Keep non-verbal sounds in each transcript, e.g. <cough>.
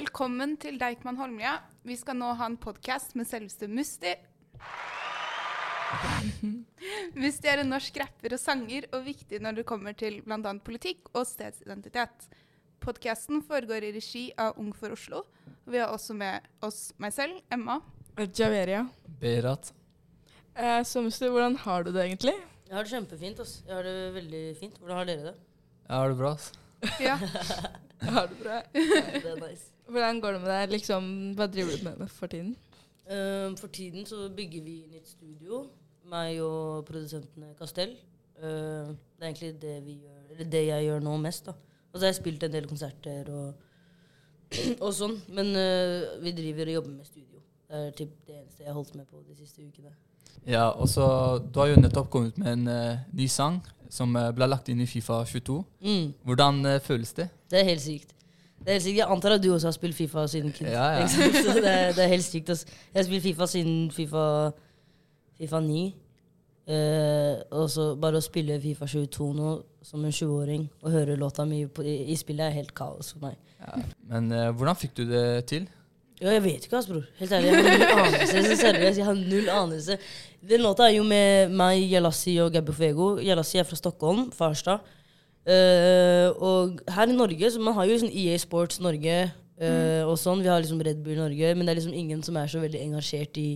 Velkommen til Deichman Holmlia. Vi skal nå ha en podkast med selveste Musti. <laughs> Musti er en norsk rapper og sanger, og viktig når det kommer til bl.a. politikk og stedsidentitet. Podkasten foregår i regi av Ung for Oslo. Vi har også med oss meg selv, Emma. Javeria. Berat. Eh, så Musti, hvordan har du det egentlig? Jeg har det kjempefint. ass. Jeg har det veldig fint. Hvordan har dere det? Jeg har det bra. ass. Ja. <laughs> Jeg har det bra. Ja, det er nice. Hvordan går det med deg? Liksom, hva driver du med, for tiden? Ehm, for tiden så bygger vi nytt studio. Meg og produsentene Castell. Uh, det er egentlig det, vi gjør, eller det jeg gjør nå mest. da. Og så har jeg spilt en del konserter og, <clears throat> og sånn. Men uh, vi driver og jobber med studio. Det er typ det eneste jeg har holdt med på de siste ukene. Ja, og så Du har jo nettopp kommet med en eh, ny sang som eh, ble lagt inn i Fifa 22. Mm, Hvordan føles det? det er helt sykt. Det er helt sykt. Jeg antar at du også har spilt Fifa siden kid. Ja, ja. Så det, er, det er helt sykt. Altså. Jeg har spilt Fifa siden Fifa, FIFA 9. Eh, og så bare å spille Fifa 22 nå som en 20-åring og høre låta mi på, i, i spillet er helt kaos for meg. Ja. Men eh, hvordan fikk du det til? Ja, jeg vet ikke, ass, bror. Helt ærlig, jeg har null anelse. Så seriøst, jeg har null anelse. Den låta er jo med meg, Jalassi og Gabbe Fuego. Jalassi er fra Stockholm, Farstad. Eh, og her i Norge, så man har jo sånn EA Sports Norge eh, og sånn. Vi har liksom Red Bull Norge, men det er liksom ingen som er så veldig engasjert i,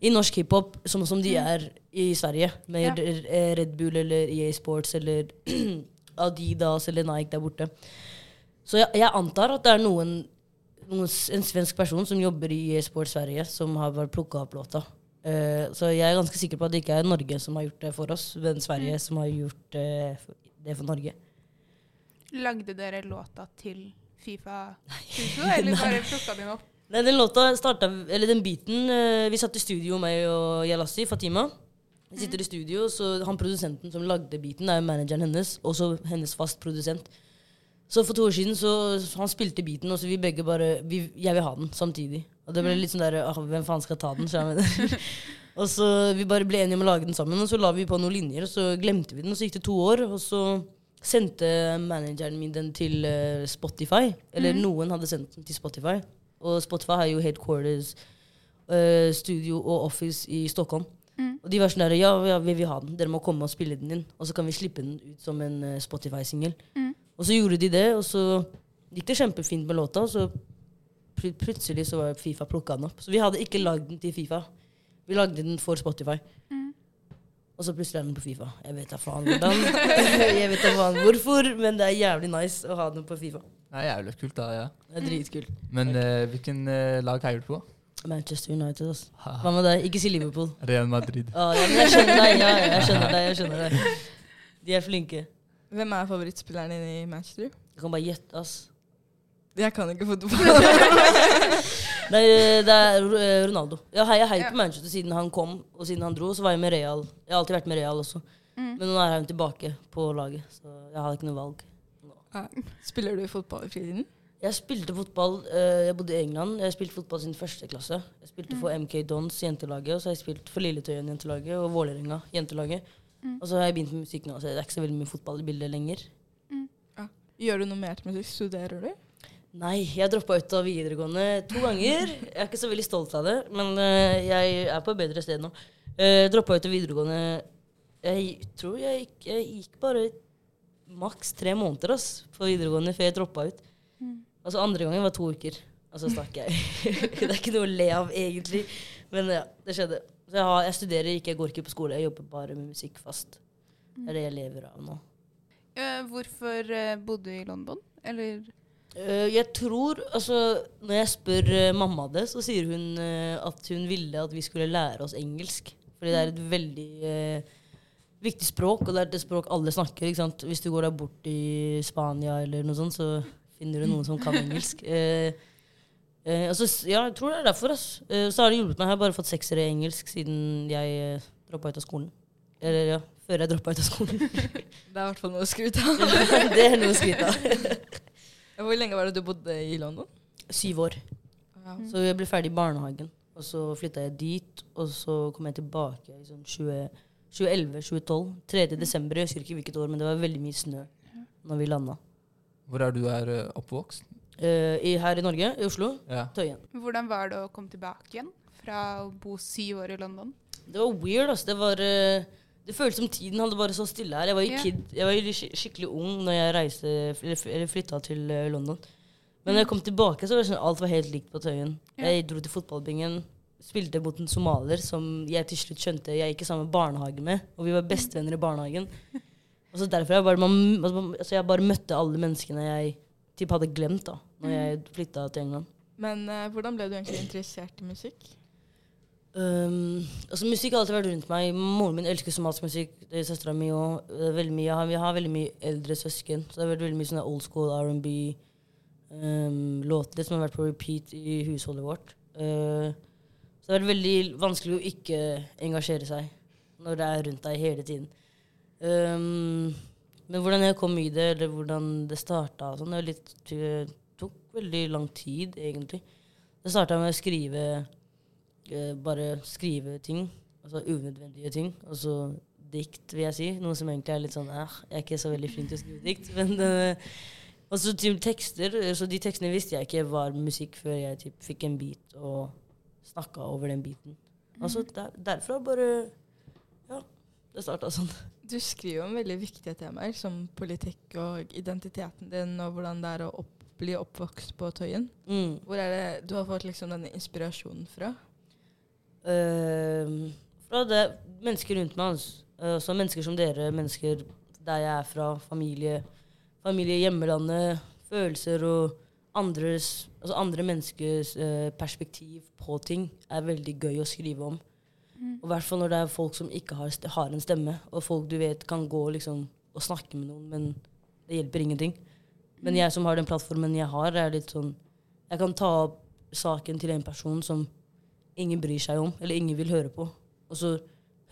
i norsk hiphop som, som de er i Sverige. Med Ja. Eh, Red Bull eller EA Sports eller <clears throat> Adidas eller Nike der borte. Så jeg, jeg antar at det er noen, noen en svensk person som jobber i EA Sports Sverige, som har bare plukka opp låta. Uh, så jeg er ganske sikker på at det ikke er Norge som har gjort det for oss, men Sverige som har gjort det for- det for Norge. Lagde dere låta til Fifa 22, eller <laughs> bare plukka den opp? Nei, den låta starta Eller den beaten eh, Vi satt i studio, meg og Yalassi, Fatima. Vi sitter i studio, så han produsenten som lagde beaten, er jo manageren hennes. Også hennes fast produsent. Så for to år siden så han spilte beaten, og så vi begge bare vi, Jeg vil ha den samtidig. Og det ble litt sånn der ah, Hvem faen skal ta den? Så jeg mener. <laughs> og så vi bare ble enige om å lage den sammen, og så la vi på noen linjer, og så glemte vi den, og så gikk det to år, og så sendte manageren min den til eh, Spotify. Eller noen hadde sendt den til Spotify. Og Spotify har jo headquarters, eh, studio og office i Stockholm. Og de var sånn der, ja, ja, vi vil ha den. Dere må komme og spille den inn. Og så kan vi slippe den ut som en eh, Spotify-singel. Og så gjorde de det, og så gikk det kjempefint med låta. Og så pl plutselig så var Fifa plukka den opp. Så vi hadde ikke lagd den til Fifa. Vi lagde den for Spotify. Og så plutselig er den på Fifa. Jeg vet da faen hvordan. <laughs> jeg vet da faen hvorfor, men det er jævlig nice å ha den på Fifa. Det er jævlig kult, da. ja. Det er dritkult. Men uh, hvilken uh, lag heier du på? Manchester United, altså. Hva med deg? Ikke si Liverpool. Real Madrid. Ah, ja, men jeg skjønner deg. Ja, jeg skjønner deg. jeg skjønner deg. De er flinke. Hvem er favorittspilleren din i Manchester? Jeg kan bare gjette, ass. Jeg kan ikke fotball. <laughs> <laughs> Nei, det er eh, Ronaldo. Jeg heier heier på Manchester siden han kom, og siden han dro. Så var jeg med Real. Jeg har alltid vært med Real også. Mm. Men nå er han tilbake på laget, så jeg har ikke noe valg. Ja. Spiller du fotball i fritiden? Jeg spilte fotball eh, Jeg bodde i England. Jeg spilte fotball siden første klasse. Jeg spilte for MK Dons jentelaget, og så har jeg spilt for Lilletøyen jentelaget og Vålerenga jentelaget. Og så har jeg begynt med musikk nå, så det er ikke så veldig mye fotball i bildet lenger. Gjør du noe mer til musikk? Studerer du? Nei, jeg droppa ut av videregående to ganger. Jeg er ikke så veldig stolt av det, men eh, jeg er på et bedre sted nå. Uh, droppa ut av videregående Jeg tror jeg gikk, jeg gikk bare maks tre måneder ass, på videregående før jeg droppa ut. Altså andre gangen var to uker, og så stakk jeg. <laughs> det er ikke noe å le av, egentlig, men ja, det skjedde. Så jeg, har, jeg studerer ikke, jeg går ikke på skole, jeg jobber bare med musikk fast. Det er det jeg lever av nå. Eh, hvorfor eh, bodde du i London? Eller Eh, jeg tror Altså, når jeg spør eh, mamma det, så sier hun eh, at hun ville at vi skulle lære oss engelsk. Fordi det er et veldig eh, viktig språk, og det er et språk alle snakker. ikke sant? Hvis du går der bort i Spania eller noe sånt, så finner du noen som kan engelsk. <laughs> Eh, eh, altså, ja, jeg tror det er derfor. Eh, så har det hjulpet meg. Jeg har bare fått seksere i engelsk siden jeg eh, droppa ut av skolen. Eller ja, før jeg droppa ut av skolen. <laughs> Det er i hvert fall noe å skryte av. <laughs> det er noe å skryte av. Hvor lenge var det du bodde i London? Syv år. Så jeg ble ferdig i barnehagen. Og så flytta jeg dit, og så kom jeg tilbake i sånn 2011-2012. 3. desember, jeg husker ikke hvilket år, men det var veldig mye snø når vi landa. Hvor er du er eh, oppvokst? Uh, i, her i Norge, i Oslo. Ja. Tøyen. Hvordan var det å komme tilbake igjen fra å bo syv år i London? Det var weird, altså. Det var eh, Det føltes som tiden hadde bare så stille her. Jeg var jo kid, jeg var sk skikkelig ung når jeg reiste Eller flytta til eh, London. Men når jeg kom tilbake, så var det sånn alt var helt likt på Tøyen. Jeg dro til fotballbingen, spilte mot en somalier som jeg til slutt skjønte jeg gikk i samme barnehage med. Og vi var bestevenner i barnehagen. <laughs> Og så derfor jeg bare, man, altså, altså, jeg bare møtte alle menneskene jeg typ hadde glemt da når jeg flytta til England. Men uh, hvordan ble du egentlig interessert i musikk? Um, altså Musikk har alltid vært rundt meg. Moren min elsker somalisk musikk. er Søstera mi òg. Vi har, har veldig mye eldre søsken, så det har vært veldig mye sånne old school R&B. Um, låter som har vært på repeat i husholdet vårt. Uh, så det har vært veldig vanskelig å ikke engasjere seg når det er rundt deg hele tiden. Um, men hvordan jeg kom i det, eller hvordan det starta, sånn, det, det tok veldig lang tid, egentlig. Det starta med å skrive eh, bare skrive ting. Altså unødvendige ting. Altså dikt, vil jeg si. Noe som egentlig er litt sånn eh, Jeg er ikke så veldig flink til å skrive dikt. <laughs> Men eh, også til tekster. Så de tekstene visste jeg ikke var musikk før jeg typ, fikk en beat og snakka over den beaten. Altså der, derfra bare Ja, det starta sånn. Du skriver om veldig viktige temaer, som politikk og identiteten din, og hvordan det er å opp, bli oppvokst på Tøyen. Mm. Hvor er det du har fått liksom denne inspirasjonen fra? Ehm, fra det mennesker rundt meg. Altså. Uh, mennesker som dere, mennesker der jeg er fra, familie, familie hjemmelandet, følelser og andres, altså andre menneskers uh, perspektiv på ting er veldig gøy å skrive om. Og I hvert fall når det er folk som ikke har, har en stemme, og folk du vet kan gå liksom, og snakke med noen, men det hjelper ingenting. Men jeg som har den plattformen jeg har, er litt sånn Jeg kan ta opp saken til en person som ingen bryr seg om, eller ingen vil høre på. Og så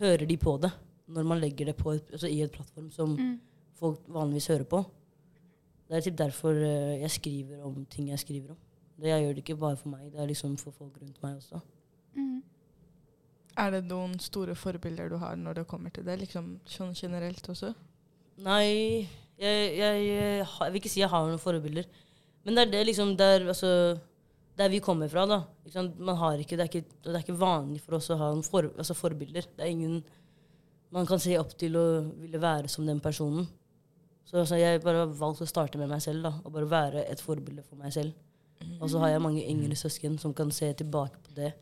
hører de på det når man legger det på et, altså i et plattform som Mm. folk vanligvis hører på. Det er typ derfor eh, jeg skriver om ting jeg skriver om. Det jeg gjør det ikke bare for meg, det er liksom for folk rundt meg også. Mm. Er det noen store forbilder du har når det kommer til det? Liksom sånn generelt også? Nei, jeg, jeg, jeg, jeg vil ikke si jeg har noen forbilder. Men det er det liksom der, altså, der vi kommer fra, da. Ikke sant? Man har ikke, det, er ikke, det er ikke vanlig for oss å ha for, altså forbilder. Det er ingen man kan se opp til og ville være som den personen. Så altså, jeg bare har valgt å starte med meg selv da, og bare være et forbilde for meg selv. Og så har jeg mange yngre søsken som kan se tilbake på det.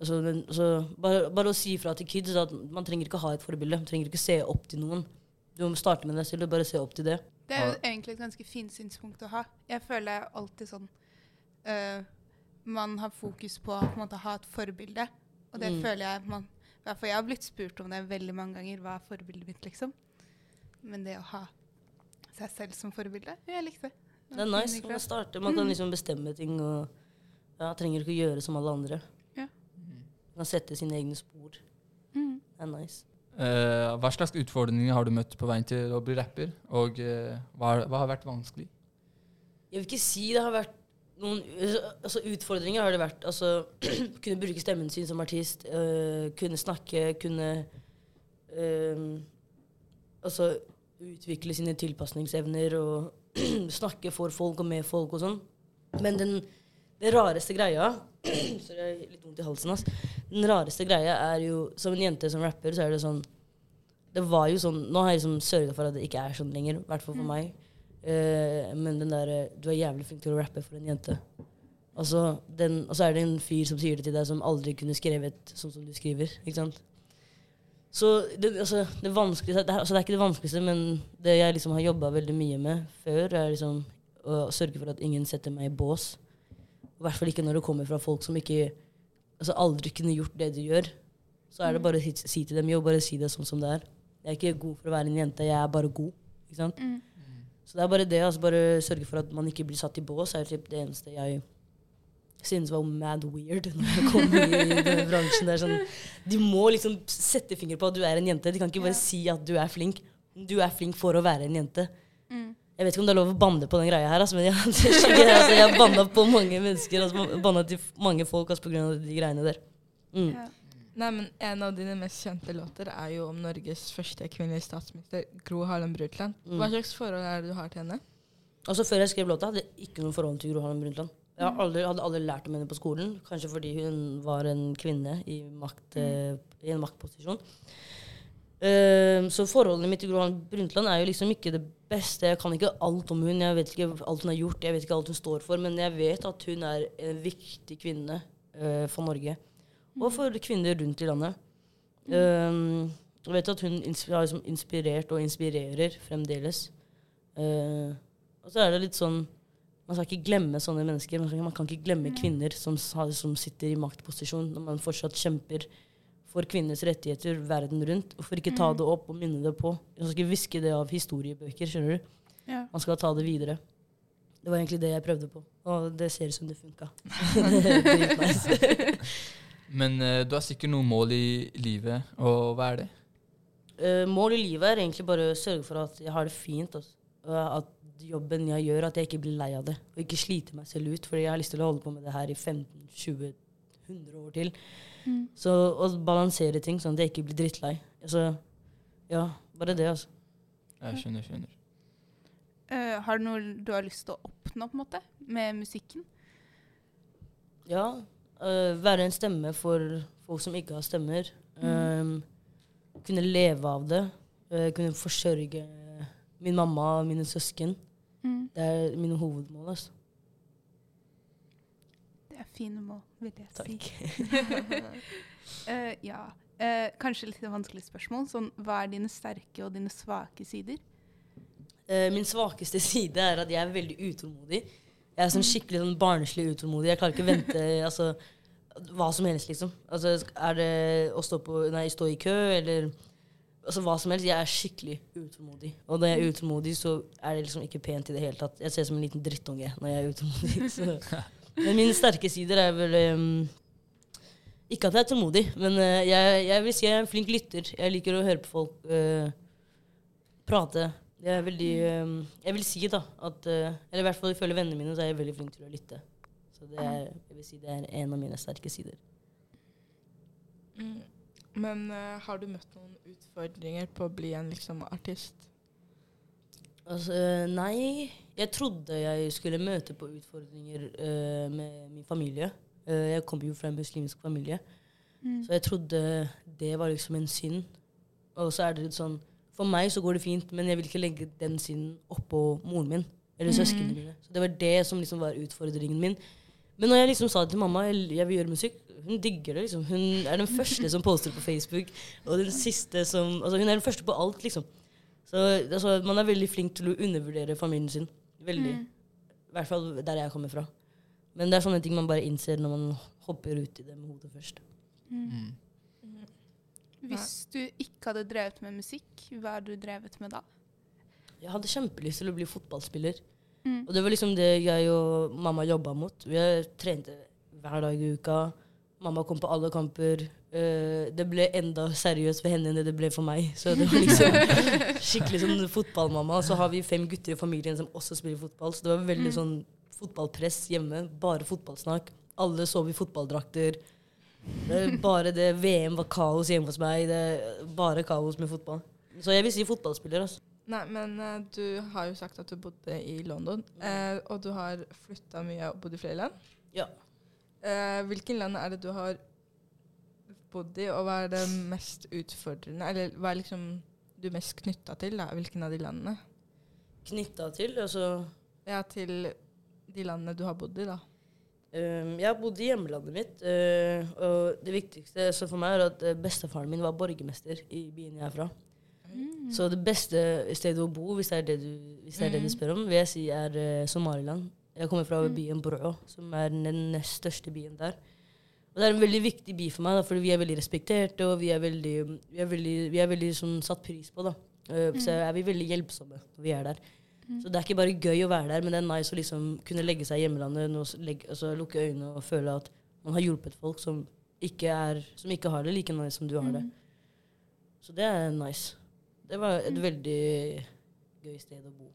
Altså, men, altså, bare, bare å si ifra til kids at man trenger ikke ha et forbilde. Man trenger ikke se opp til noen. Du må starte med deg selv og bare se opp til det. Det er jo egentlig et ganske fint synspunkt å ha. Jeg føler alltid sånn eh, Man har fokus på å på en måte, ha et forbilde. Og det Mm. føler jeg man, hvert Jeg har blitt spurt om det veldig mange ganger. Hva er forbildet mitt, liksom? Men det å ha seg selv som forbilde, jeg likte det. Det er nice. Man kan, starte, man kan liksom bestemme ting og ja, trenger ikke å gjøre som alle andre. Ja. Man kan sette sine egne spor. Mm. Det er nice. Uh, hva slags utfordringer har du møtt på veien til å bli rapper, og uh, hva, hva har vært vanskelig? Jeg vil ikke si det har vært noen altså, Utfordringer har det vært. Altså, <clears throat> kunne bruke stemmen sin som artist. øh, kunne snakke, kunne øh, Altså utvikle sine tilpasningsevner og <clears throat> snakke for folk og med folk og sånn. Men den, den rareste greia <clears throat> Sorry, jeg har litt vondt i halsen. ass. Den rareste greia er jo Som en jente som rapper, så er det sånn Det var jo sånn Nå har jeg liksom sørga for at det ikke er sånn lenger. I hvert fall for Mm. meg. Eh, men den der eh, Du er jævlig flink til å rappe for en jente. Altså, den, og så er det en fyr som sier det til deg, som aldri kunne skrevet sånn som du skriver. Ikke sant? Så det, altså, det vanskeligste det, er- altså, det er ikke det vanskeligste, men det jeg liksom har jobba veldig mye med før, er liksom å sørge for at ingen setter meg i bås. I hvert fall ikke når det kommer fra folk som ikke altså aldri kunne gjort det du gjør. Så er det bare å si- si til dem jo, bare si det sånn som det er. Jeg er ikke god for å være en jente, jeg er bare god. Ikke sant? Mm. Så det er bare det. altså Bare sørge for at man ikke blir satt i bås, er typ det eneste jeg synes var mad weird når jeg kom i denne bransjen. Det er sånn, de må liksom sette finger på at du er en jente. De kan ikke bare Ja. si at du er flink. Du er flink for å være en jente. Mm. Jeg vet ikke om det er lov å banne på den greia her, altså, men jeg, altså, jeg banna på mange mennesker. Altså, banna til mange folk altså, av de greiene der. Mm. Ja. Nei, men En av dine mest kjente låter er jo om Norges første kvinnelige statsminister, Gro Harlem Brundtland. Mm. Hva slags forhold er det du har til henne? Altså Før jeg skrev låta, hadde jeg ikke noe forhold til Gro Harlem Brundtland. Jeg hadde aldri, hadde aldri lært om henne på skolen, kanskje fordi hun var en kvinne i, makt, mm. i en maktposisjon. Uh, så forholdet mitt til Gro Harlem Brundtland er jo liksom ikke det beste. Jeg kan ikke alt om hun, jeg vet ikke alt hun har gjort, jeg vet ikke alt hun står for, men jeg vet at hun er en viktig kvinne uh, for Norge. Og for kvinner rundt i landet. Eh, jeg vet at hun har liksom inspirert og inspirerer fremdeles. Uh, og så er det litt sånn Man skal ikke glemme sånne mennesker. Man, kan ikke glemme kvinner som, som sitter i maktposisjon, når man fortsatt kjemper for kvinners rettigheter verden rundt. Hvorfor ikke ta det opp og minne det på? Man skal ikke viske det av historiebøker. skjønner du? Ja. Man skal ta det videre. Det var egentlig det jeg prøvde på, og det ser ut som det funka. <laughs> <laughs> <laughs> Men uh, du har sikkert noe mål i livet, og hva er det? Uh, mål i livet er egentlig bare å sørge for at jeg har det fint. Altså. Og At jobben jeg gjør, at jeg ikke blir lei av det. Og ikke sliter meg selv ut. Fordi jeg har lyst til å holde på med det her i 15-20-100 år til. Mm. Så å balansere ting sånn at jeg ikke blir drittlei. Altså, ja, bare det, altså. Jeg skjønner, skjønner. Uh, har du noe du har lyst til å oppnå på en måte, med musikken? Ja. Øh, være en stemme for folk som ikke har stemmer. Um, kunne leve av det. Uh, kunne forsørge min mamma og mine søsken. Mm. Det er mine hovedmål. altså. Det er fine mål, vil jeg si. Takk. <laughs> Eh, ja. Uh, kanskje litt vanskelig spørsmål. Sånn, hva er dine sterke og dine svake sider? Uh, min svakeste <laughs> side er at jeg er veldig utålmodig. Jeg er sånn skikkelig sånn barnslig utålmodig. Jeg klarer ikke å vente <laughs> altså, hva som helst, liksom. Altså, er det å stå, på, nei, stå i kø, eller altså, hva som helst. Jeg er skikkelig utålmodig. Og når jeg er utålmodig, så er det liksom ikke pent i det hele tatt. Jeg ser ut som en liten drittunge når jeg er utålmodig. <laughs> Så. Men mine sterke sider er vel um, Ikke at jeg er tålmodig, men uh, jeg, jeg vil si jeg er en flink lytter. Jeg liker å høre på folk uh, prate. Jeg er veldig um, Jeg vil si da at uh, Eller i hvert fall ifølge vennene mine så er jeg veldig flink til å lytte. Så det er, jeg vil si det er en av mine sterke sider. Mm. Men uh, har du møtt noen utfordringer på å bli en liksom, artist? Altså, nei. Jeg trodde jeg skulle møte på utfordringer uh, med min familie. Uh, jeg kommer jo fra en muslimsk familie, Mm. så jeg trodde det var liksom en synd. Og så er det litt sånn For meg så går det fint, men jeg vil ikke legge den synden oppå moren min eller søsknene mine. Så det var det som liksom var utfordringen min. Men når jeg liksom sa til mamma jeg, vil gjøre musikk, hun digger det. liksom. Hun er den første som poster på Facebook, og den siste som Altså, hun er den første på alt, liksom. Så altså, man er veldig flink til å undervurdere familien sin. Veldig. Mm. I hvert fall der jeg kommer fra. Men det er sånne ting man bare innser når man hopper ut i det med hodet først. Mm. Hvis du ikke hadde drevet med musikk, hva hadde du drevet med da? Jeg hadde kjempelyst til å bli fotballspiller. Mm. Og det var liksom det jeg og mamma jobba mot. Vi trente hver dag i uka. Mamma kom på alle kamper. Eh, det ble enda seriøst for henne enn det det ble for meg. Så det var liksom <laughs> skikkelig sånn fotballmamma. Så har vi fem gutter i familien som også spiller fotball, så det var veldig Mm. sånn fotballpress hjemme. Bare fotballsnakk. Alle sov i fotballdrakter. Bare det VM var kaos hjemme hos meg. Det bare kaos med fotball. Så jeg vil si fotballspiller. altså. Nei, men uh, du har jo sagt at du bodde i London, uh, og du har flytta mye og bodd i flere land. Ja. Uh, hvilke land er det du har bodd i, og hva er det mest utfordrende? Eller hva er liksom du mest knytta til? da? Hvilken av de landene? Knytta til altså Ja, til de landene du har bodd i, da. Um, jeg bodde i hjemlandet mitt, uh, og det viktigste så for meg er at uh, bestefaren min var borgermester i byen jeg er fra. Mm. Så det beste stedet å bo, hvis det er det du, hvis det er det du Mm. spør om, vil jeg si er uh, Somaliland. Jeg kommer fra Mm. byen Brå, som er den nest største byen der. Og det er en veldig viktig by for meg, da, fordi vi er veldig respekterte, og vi er veldig, vi er veldig, vi er veldig sånn, satt pris på. da. Så er vi veldig hjelpsomme når vi er der. Så det er ikke bare gøy å være der, men det er nice å liksom kunne legge seg i hjemlandet, og legge, altså, lukke øynene og føle at man har hjulpet folk som ikke, er, som ikke har det like nice som du har det. Så det er nice. Det var et veldig gøy sted å bo.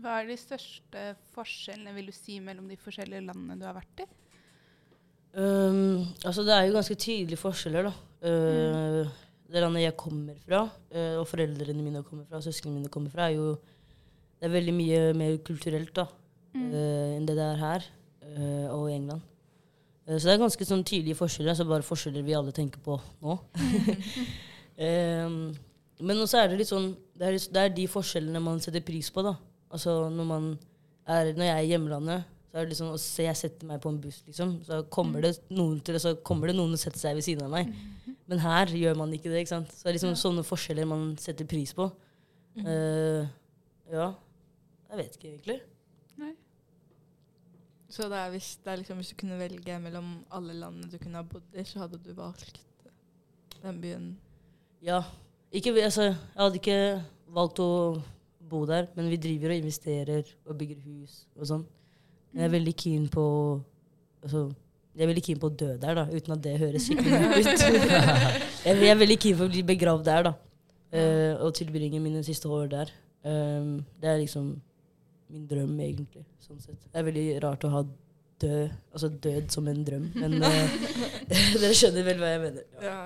Hva er de største forskjellene vil du si, mellom de forskjellige landene du har vært i? Um, altså det er jo ganske tydelige forskjeller, da. Uh, Det landet jeg kommer fra, uh, og foreldrene mine kommer fra, søsknene mine kommer fra, er jo Det er veldig mye mer kulturelt da, Mm. eh, enn det det er her eh, og i England. Eh, så det er ganske sånn tydelige forskjeller, altså bare forskjeller vi alle tenker på nå. <laughs> <laughs> um, men også er det litt sånn det er, det er de forskjellene man setter pris på, da. Altså når man er Når jeg er i hjemlandet, så er det liksom se jeg setter meg på en buss, liksom. Så kommer det noen til så kommer det noen og setter seg ved siden av meg. Men her gjør man ikke det. ikke sant? Så det er liksom sånne forskjeller man setter pris på. Uh, ja. Jeg vet ikke egentlig. Så det er hvis, det er liksom, hvis du kunne velge mellom alle landene du kunne ha bodd i, så hadde du valgt den byen? Ja. Ikke, altså, jeg hadde ikke valgt å bo der, men vi driver og investerer og bygger hus og sånn. Jeg er veldig keen på altså, Jeg er veldig keen på å dø der, da, uten at det høres <laughs> skikkelig ut. <laughs> jeg, jeg er veldig keen på å bli begravd der, da. Uh, og tilbringe mine siste år der. Um, det er liksom min drøm, egentlig. Sånn sett. Det er veldig rart å ha død, altså død som en drøm, men uh, <laughs> <laughs> dere skjønner vel hva jeg mener. Ja.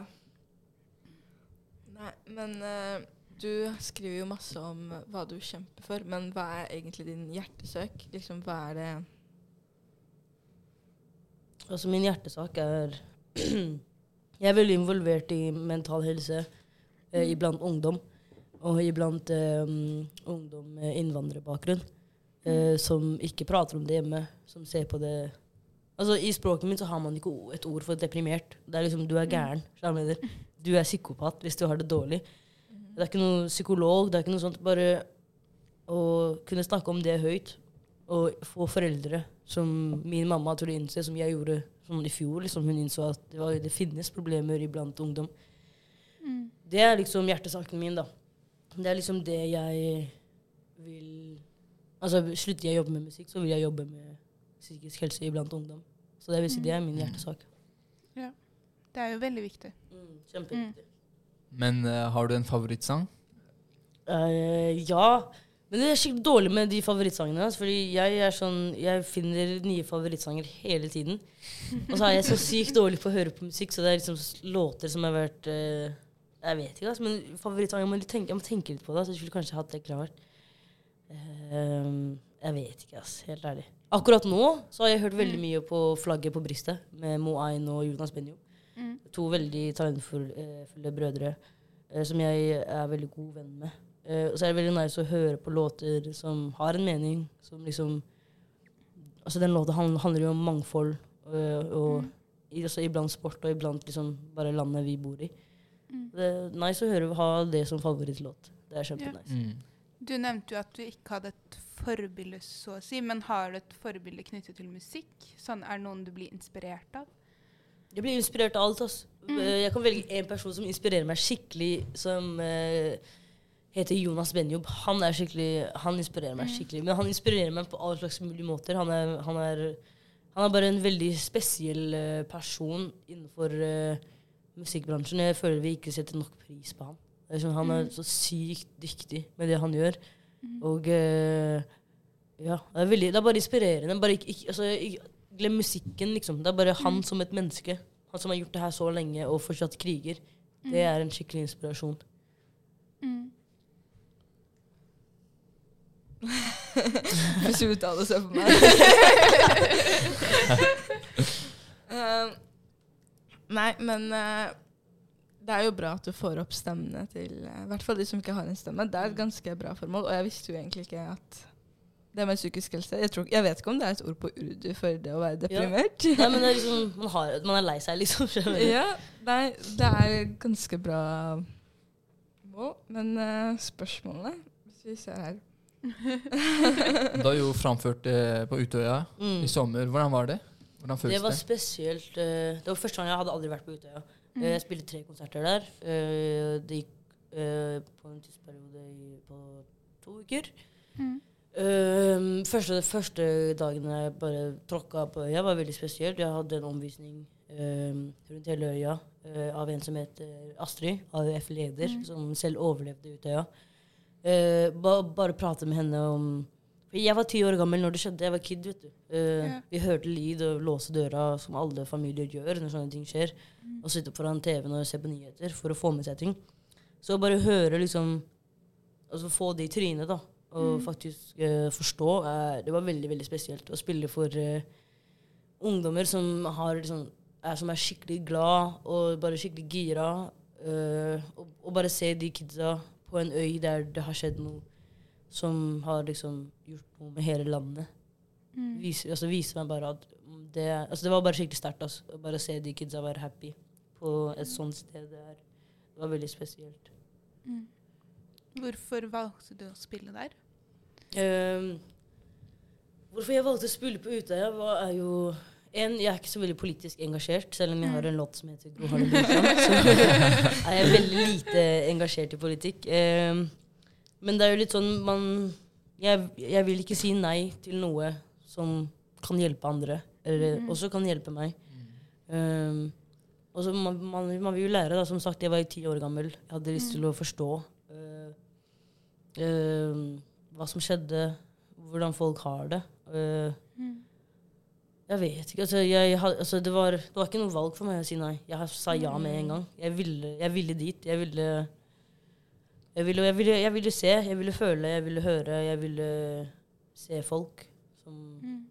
Nei, men uh, du skriver jo masse om hva du kjemper for, men hva er egentlig din hjertesøk? Liksom, hva er det Altså min hjertesak er <clears throat> Jeg er veldig involvert i mental helse eh, iblant ungdom. Og iblant eh, ungdom med innvandrerbakgrunn. Eh, som ikke prater om det hjemme. Som ser på det Altså I språket mitt så har man ikke et ord for deprimert. Det er liksom Du er gæren. skjønner <laughs> du er psykopat hvis du har det dårlig. Det er ikke noe psykolog. Det er ikke noe sånt. Bare å kunne snakke om det høyt. Og få foreldre som min mamma torde innse, som jeg gjorde sånn i fjor. Liksom, hun innså at det, var, det finnes problemer iblant ungdom. Mm. Det er liksom hjertesaken min, da. Det er liksom det jeg vil Altså, slutter jeg å jobbe med musikk, så vil jeg jobbe med psykisk helse iblant ungdom. Så det vil si det er min hjertesak. Ja. Det er jo veldig viktig. Mm, Kjempeviktig. Men uh, har du en favorittsang? Uh, ja. Men det er skikkelig dårlig med de favorittsangene. Altså, fordi jeg er sånn Jeg finner nye favorittsanger hele tiden. Og så er jeg så sykt dårlig på å høre på musikk, så det er liksom låter som har vært uh, Jeg vet ikke, altså, men favorittsanger jeg må, tenke, jeg må tenke litt på det. Så jeg skulle kanskje hatt det klart. Eh, jeg vet ikke, ass. Helt ærlig. Akkurat nå så har jeg hørt veldig mye på Flagget på brystet med Mo Ain og Jonas Benjo. Mm. To veldig talentfulle brødre eh, som jeg er veldig god venn med. Eh, og så er det veldig nice å høre på låter som har en mening. Som liksom Altså Den låta handler jo om mangfold, og, og mm. også iblant sport, og iblant liksom bare landet vi bor i. Mm. Det er nice å høre ha det som favorittlåt. Det er kjempenice. Mm. Du nevnte jo at du ikke hadde et forbilde, så å si, men har du et forbilde knyttet til musikk? Sånn, er det noen du blir inspirert av? Jeg blir inspirert av alt. Altså. Mm. Eh, Jeg kan velge en person som inspirerer meg skikkelig, som uh, heter Jonas Benjob. Han han inspirerer meg Mm. skikkelig. Men han inspirerer meg på alle slags mulige måter. Han er, han er, han er bare en veldig spesiell eh, person innenfor uh, musikkbransjen. Jeg føler vi ikke setter nok pris på han. Sånn, han er Mm. så sykt dyktig med det han gjør. Mm. Og eh, ja, det er, veldig, det er bare inspirerende. Bare ikke, ikke, altså, ikke, glem musikken, liksom. Det er bare han Mm. som et menneske. Han som har gjort det her så lenge og fortsatt kriger. Det er en skikkelig inspirasjon. Mm. <laughs> Hvis du uttaler seg på meg. uh, <laughs> <laughs> nei, men eh, det er jo bra at du får opp stemmene til eh, I hvert fall de som ikke har en stemme. Det er et ganske bra formål. Og jeg visste jo egentlig ikke at det med psykisk helse Jeg, tror, jeg vet ikke om det er et ord på urdu for det å være deprimert. Nei, men det er <laughs> liksom, man, har, man er lei seg, liksom. ja, nei, det er ganske bra mål. Men uh, spørsmålene Hvis vi ser her <laughs> Du har jo <laughs> framført det på Utøya Mm. i sommer. Hvordan var det? Hvordan Det var det? spesielt uh, Det var første gang jeg hadde aldri vært på Utøya. Mm. Eh, Jeg spilte tre konserter der. Eh, Det gikk eh, på en tidsperiode på to uker. Mm. Første, første dagen jeg bare tråkka på øya, var veldig spesielt. Jeg hadde en omvisning rundt hele øya av en som heter Astrid, AUF-leder, Mm. som selv overlevde Utøya. Bare prate med henne om Jeg var ti år gammel når det skjedde. Jeg var kid. vet du. Uh, Ja. Vi hørte lyd og låse døra, som alle familier gjør når sånne ting skjer. Mm. Og sitte foran TV-en og se på nyheter for å få med seg ting. Så bare høre liksom Altså få det i trynet, da. og faktisk uh, forstå. Uh, det var veldig veldig spesielt å spille for eh, ungdommer som, har, liksom, er, som er skikkelig glad og bare skikkelig gira. eh, og, og bare se de kidsa på en øy der det har skjedd noe som har liksom gjort noe med hele landet. Mm. Vise, altså, vise meg bare at det, altså, det var bare skikkelig sterkt. Altså, bare å se de kidsa være happy på et sånt sted. Det, er, det var veldig spesielt. Mm. Hvorfor valgte du å spille der? Um, hvorfor jeg valgte å spille på Utøya, var, er jo en, Jeg er ikke så veldig politisk engasjert, selv om jeg har en låt som heter Gro Harlem Brundtland. Så <laughs> er jeg veldig lite engasjert i politikk. Ehm, men det er jo litt sånn man jeg, jeg vil ikke si nei til noe som kan hjelpe andre, eller mm. også kan hjelpe meg. Um, og så man, man, man vil jo lære, da. Som sagt, jeg var ti år gammel. Jeg hadde lyst til å forstå uh, uh, hva som skjedde, hvordan folk har det. Uh, Mm. jeg vet ikke. Altså, jeg, altså, det, var, det var ikke noe valg for meg å si nei. Jeg sa ja med en gang. Jeg ville, jeg ville dit. Jeg ville, jeg, ville, jeg, ville, jeg ville se, jeg ville føle, jeg ville høre. Jeg ville se folk som, Mm.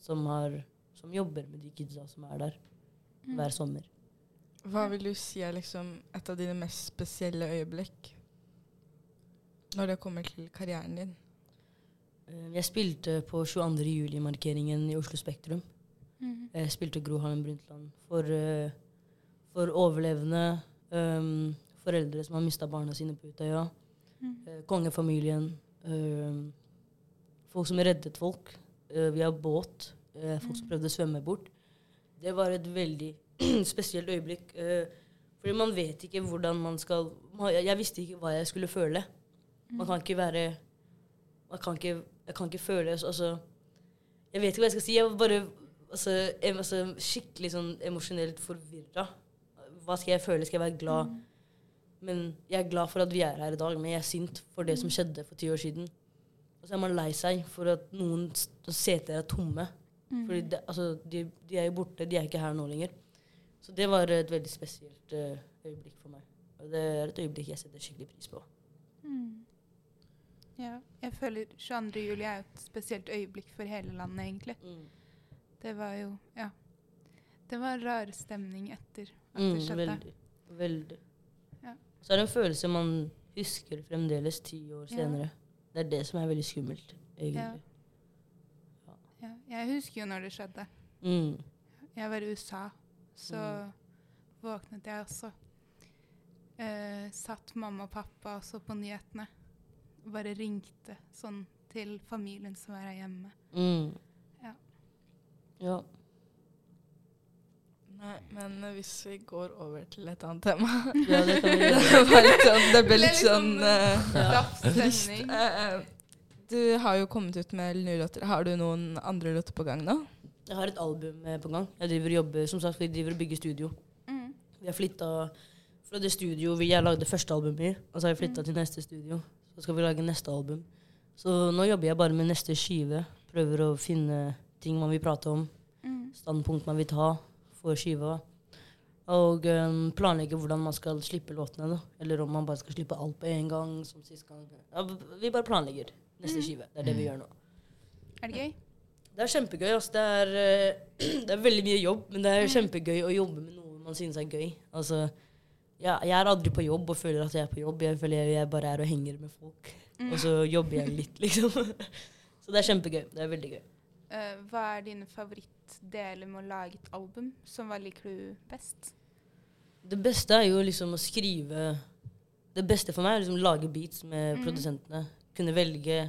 som, har, som jobber med de kidsa som er der hver sommer. Hva vil du si er liksom et av dine mest spesielle øyeblikk når det kommer til karrieren din? Eh, Jeg spilte på 22. juli-markeringen i Oslo Spektrum. Mm. Jeg spilte Gro Harlem Brundtland for, eh, for overlevende, um, foreldre som har mista barna sine på Utøya, Mm. eh, kongefamilien, Eh, folk som reddet folk eh, via båt, eh, folk som prøvde å svømme bort. Det var et veldig <clears throat> spesielt øyeblikk. eh, fordi man vet ikke hvordan man skal Jeg visste ikke hva jeg skulle føle. Man kan ikke være man kan ikke, Jeg kan ikke føle altså, Jeg vet ikke hva jeg skal si. Jeg var bare altså, em, altså, skikkelig sånn emosjonelt forvirra. Hva skal jeg føle? Skal jeg være glad? Men jeg er glad for at vi er her i dag, men jeg er sint for det som skjedde for ti år siden. Og så er man lei seg for at noen seter er tomme. Mm. Fordi det, altså, de, de er jo borte, de er ikke her nå lenger. Så det var et veldig spesielt uh, øyeblikk for meg. Og det er et øyeblikk jeg setter skikkelig pris på. Mm. Ja, jeg føler 22. juli er et spesielt øyeblikk for hele landet, egentlig. Det var jo Ja. Det var en rar stemning etter at det Mm, skjedde. veldig. veldig. Ja. Så er det en følelse man husker fremdeles ti år Ja. senere. Det er det som er veldig skummelt, egentlig. Ja, jeg husker jo når det skjedde. Mm. Jeg var i USA, så våknet jeg også. Eh, satt mamma og pappa og så på nyhetene. Og bare ringte sånn til familien som var her hjemme. Mm. Ja. ja. Nei, men eh, hvis vi går over til et annet tema Ja, det kan vi <laughs> gjøre. var sånn, det ble litt liksom, sånn Raff. Eh, eh, Du har jo kommet ut med nye låter. Har du noen andre låter på gang nå? Jeg har et album eh, på gang. Jeg driver og jobber, som sagt, vi driver og bygger studio. Mm. Vi har flytta fra det studio vi jeg lagde første albumet i, og så har vi flytta til neste studio. Så skal vi lage neste album. Så nå jobber jeg bare med neste skive. Prøver å finne ting man vil prate om, Mm. standpunkt man vil ta for skiva. Og um, planlegge hvordan man skal slippe låtene. da. Eller om man bare skal slippe alt på en gang. som sist gang. Ja, vi bare planlegger neste skive. Det er det vi gjør nå. Er det gøy? Det er kjempegøy. Altså. Det, er, eh, <clears throat> det er veldig mye jobb, men det er kjempegøy å jobbe med noe man synes er gøy. Altså, ja, jeg er aldri på jobb og føler at jeg er på jobb. Jeg føler jeg, jeg bare er og henger med folk. Mm. Og så jobber jeg litt, <laughs> liksom. Så det er kjempegøy. Det er veldig gøy. Eh, hva er dine favorittdeler med å lage et album? Som hva liker du best? Det beste er jo liksom å skrive Det beste for meg er liksom å lage beats med mm. produsentene. Kunne velge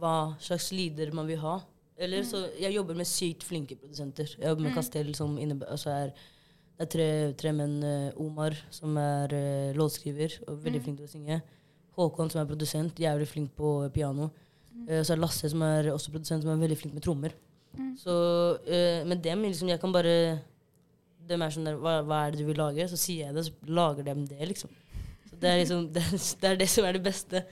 hva slags lyder man vil ha. Eller så Jeg jobber med sykt flinke produsenter. Jeg jobber med Mhm. Castell, som innebærer altså er Det er tre, tre menn. eh, Omar, som er uh, låtskriver og veldig Mhm. flink til å synge. Håkon, som er produsent, jævlig flink på piano. Eh, så er Lasse, som er også produsent, som er veldig flink med trommer. Mm. Så uh, med dem liksom, jeg kan bare De er sånn der, hva, hva er det du vil lage? Så sier jeg det, så lager de det, liksom. Så det er liksom <laughs> det, det er det som er det beste.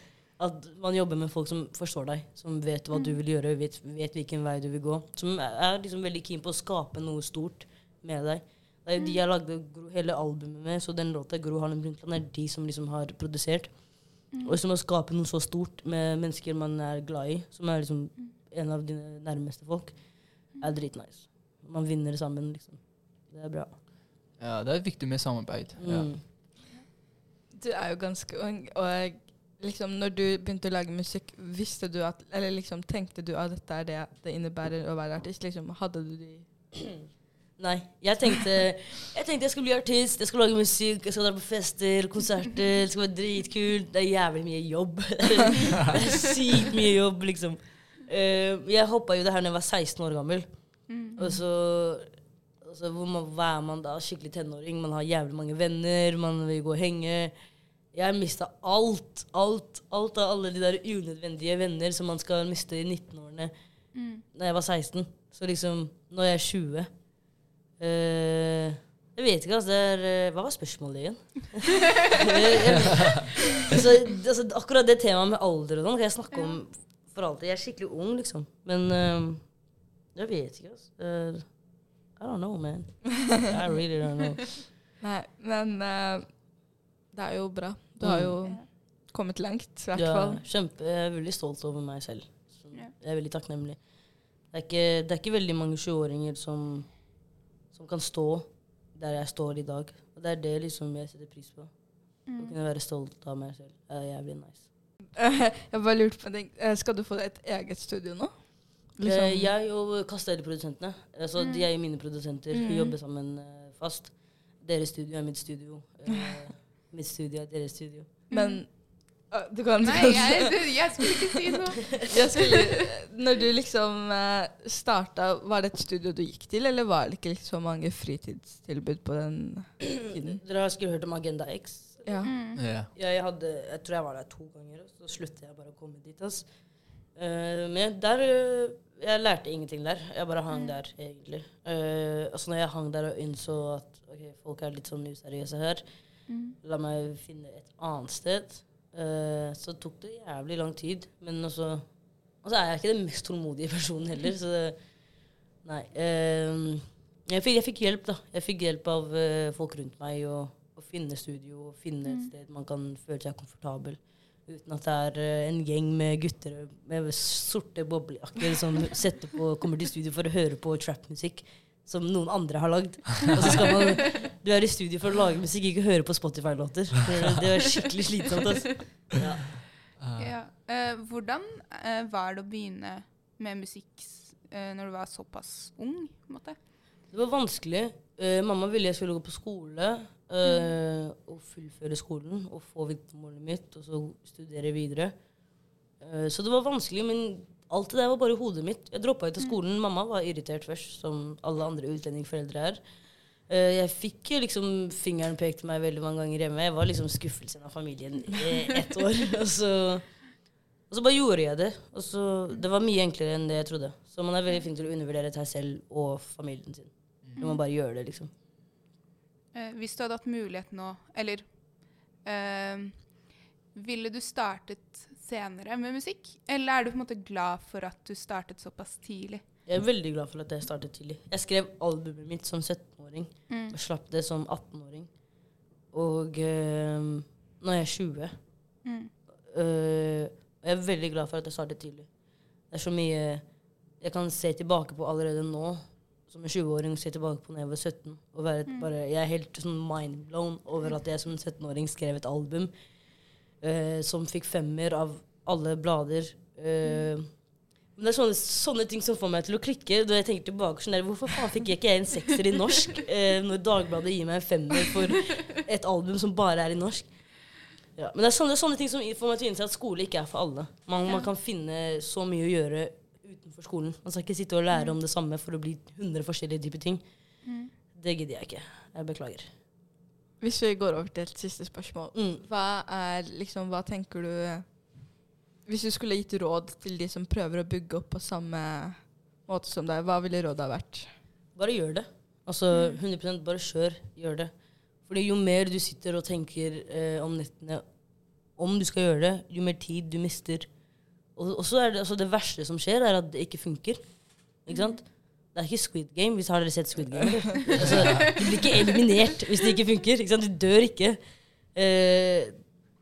At man jobber med folk som forstår deg, som vet hva du vil gjøre, vet, vet hvilken vei du vil gå. Som er, er liksom veldig keen på å skape noe stort med deg. Det er jo de jeg lagde hele albumet med, så den låta 'Gro Harlem Brundtland' er de som liksom har produsert. Og hvis å skape noe så stort med mennesker man er glad i, som er liksom en av dine nærmeste folk, er dritnice. Man vinner sammen, liksom. Det er bra. Ja, det er viktig med samarbeid. Ja. Mm. Du er jo ganske ung, og liksom når du begynte å lage musikk, visste du at Eller liksom tenkte du at dette er det det innebærer å være artist? Liksom, hadde du de Nei. Jeg tenkte, jeg tenkte jeg skulle bli artist, jeg skulle lage musikk, jeg skal dra på fester, konserter. Det skal være dritkult. Det er jævlig mye jobb. <laughs> det er sykt mye jobb, liksom. Uh, jeg hoppa jo det her da jeg var 16 år gammel. Og så, og så hvor man, hva er man da? Skikkelig tenåring. Man har jævlig mange venner, man vil gå og henge. Jeg mista alt, alt, alt av alle de der unødvendige venner som man skal miste i 19-årene da jeg var 16. Så liksom, nå er jeg 20. Eh, jeg vet ikke, altså. Det er, eh, hva var spørsmålet igjen? <laughs> altså, altså, akkurat det temaet med alder og sånn kan jeg snakke om for alltid. Jeg er skikkelig ung, liksom. Men uh, jeg vet ikke, altså. Uh, I don't know, man. I really don't know. <laughs> Nei, men uh, det er jo bra. Du har jo kommet langt, i hvert Ja, fall. kjempe, jeg er veldig stolt over meg selv. Så Jeg er veldig takknemlig. Det er ikke, det er ikke veldig mange 20-åringer som, som kan stå der jeg står i dag. Og det er det liksom jeg setter pris på. Å kunne være stolt av meg selv. Det er jævlig nice. <laughs> jeg bare lurte på en ting. Eh, Skal du få et eget studio nå? Liksom- Eh, Jeg og Kastelli-produsentene, altså de er jo mine produsenter, vi Mm. jobber sammen eh, fast. Deres studio er mitt studio. <laughs> Mitt studio er deres studio. Men du kan Nei, jeg, du, jeg skulle ikke si noe. <laughs> Jeg skulle, når du liksom uh, starta, var det et studio du gikk til, eller var det ikke liksom så mange fritidstilbud på den tiden? <clears throat> Dere har sikkert hørt om Agenda X? Ja. Mm. Ja. Ja, jeg, hadde, jeg tror jeg var der to ganger, og så sluttet jeg bare å komme dit. ass. Eh, men der eh, Jeg lærte ingenting der. Jeg bare hang der, egentlig. Uh, altså når jeg hang der og innså at okay, folk er litt sånn useriøse her, Mm. la meg finne et annet sted, eh, så tok det jævlig lang tid. Men også Og så er jeg ikke den mest tålmodige personen heller, så det, Nei. Uh, jeg, fikk, jeg fikk hjelp, da. Jeg fikk hjelp av uh, folk rundt meg å finne studio og finne et sted man kan føle seg komfortabel. Uten at det er en gjeng med gutter med sorte boblejakker som på, kommer til studio for å høre på trap-musikk som noen andre har lagd. Og så skal man Du er i studio for å lage musikk, ikke høre på Spotify-låter. Det, det er skikkelig slitsomt. Altså. Ja. Ah. Ja. Uh, hvordan uh, var det å begynne med musikk eh, når du var såpass ung? måte? Det var vanskelig. Eh, mamma ville jeg skulle gå på skole mm. og fullføre skolen og få vitnemålet mitt og så studere videre. Eh, så det var vanskelig, men alt det der var bare hodet mitt. Jeg droppa ut av skolen. Mamma var irritert først, som alle andre utlendingforeldre er. Eh, jeg fikk jo liksom fingeren pekt meg veldig mange ganger hjemme. Jeg var liksom skuffelsen av familien i ett år. <laughs> og, så, og så bare gjorde jeg det. Og så, det var mye enklere enn det jeg trodde. Så man er veldig flink til å undervurdere seg selv og familien sin. Du må bare gjøre det, liksom. Eh, hvis du hadde hatt mulighet nå, eller øh, Ville du startet senere med musikk? Eller er du på en måte glad for at du startet såpass tidlig? Jeg er veldig glad for at jeg startet tidlig. Jeg skrev albumet mitt som 17-åring. Mm. Og slapp det som 18-åring. Og eh, nå er jeg 20. Mm. Uh, jeg er veldig glad for at jeg startet tidlig. Det er så mye jeg kan se tilbake på allerede nå, som en 20-åring, se tilbake på når jeg var 17. Og være mm. bare, jeg er helt sånn mindblown over at jeg som 17-åring skrev et album uh, som fikk femmer av alle blader. Eh, men det er sånne, sånne ting som får meg til å klikke. Da jeg tenker tilbake sånn der, Hvorfor faen fikk jeg ikke en sekser i norsk <laughs> eh, når Dagbladet gir meg en femmer for et album som bare er i norsk? Ja, men det er sånne, sånne ting som får meg til å innse at skole ikke er for alle. Man, man kan finne så mye å gjøre utenfor skolen. Man skal ikke sitte og lære om det samme for å bli 100 forskjellige typer ting. Det gidder jeg ikke. Jeg beklager. Hvis vi går over til et siste spørsmål. Mm. Hva er liksom, hva tenker du Hvis du skulle gitt råd til de som prøver å bygge opp på samme måte som deg, hva ville rådet ha vært? Bare gjør det. Altså 100% bare kjør, gjør det. Fordi jo mer du sitter og tenker eh, om nettene om du skal gjøre det, jo mer tid du mister. Og, så er det, altså det verste som skjer, er at det ikke funker. Ikke sant? Det er ikke Squid Game. Hvis har dere sett Squid Game? <laughs> Altså, du blir ikke eliminert hvis det ikke funker. Ikke sant? Du dør ikke. Eh,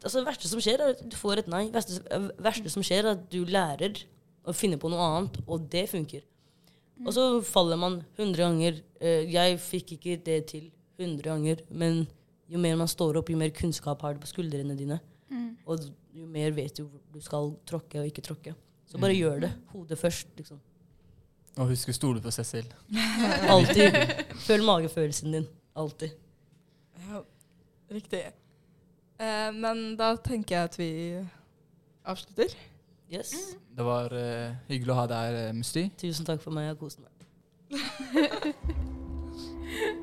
altså, det verste som skjer, er at du får et nei. Det verste, verste som skjer, er at du lærer å finne på noe annet, og det funker. Og så faller man 100 ganger. Eh, Jeg fikk ikke det til 100 ganger, men jo mer man står opp, jo mer kunnskap har du på skuldrene dine. Mm. Og jo mer vet du hvor du skal tråkke og ikke tråkke. Så bare Mm. gjør det. Hodet først, liksom. Og husk å stole på seg selv. Alltid. Føl magefølelsen din. Alltid. Ja, riktig. Eh, men da tenker jeg at vi avslutter. Yes. Mm. Det var eh, hyggelig å ha deg her, eh, Musti. Tusen takk for meg. Jeg har kost meg.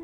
<laughs>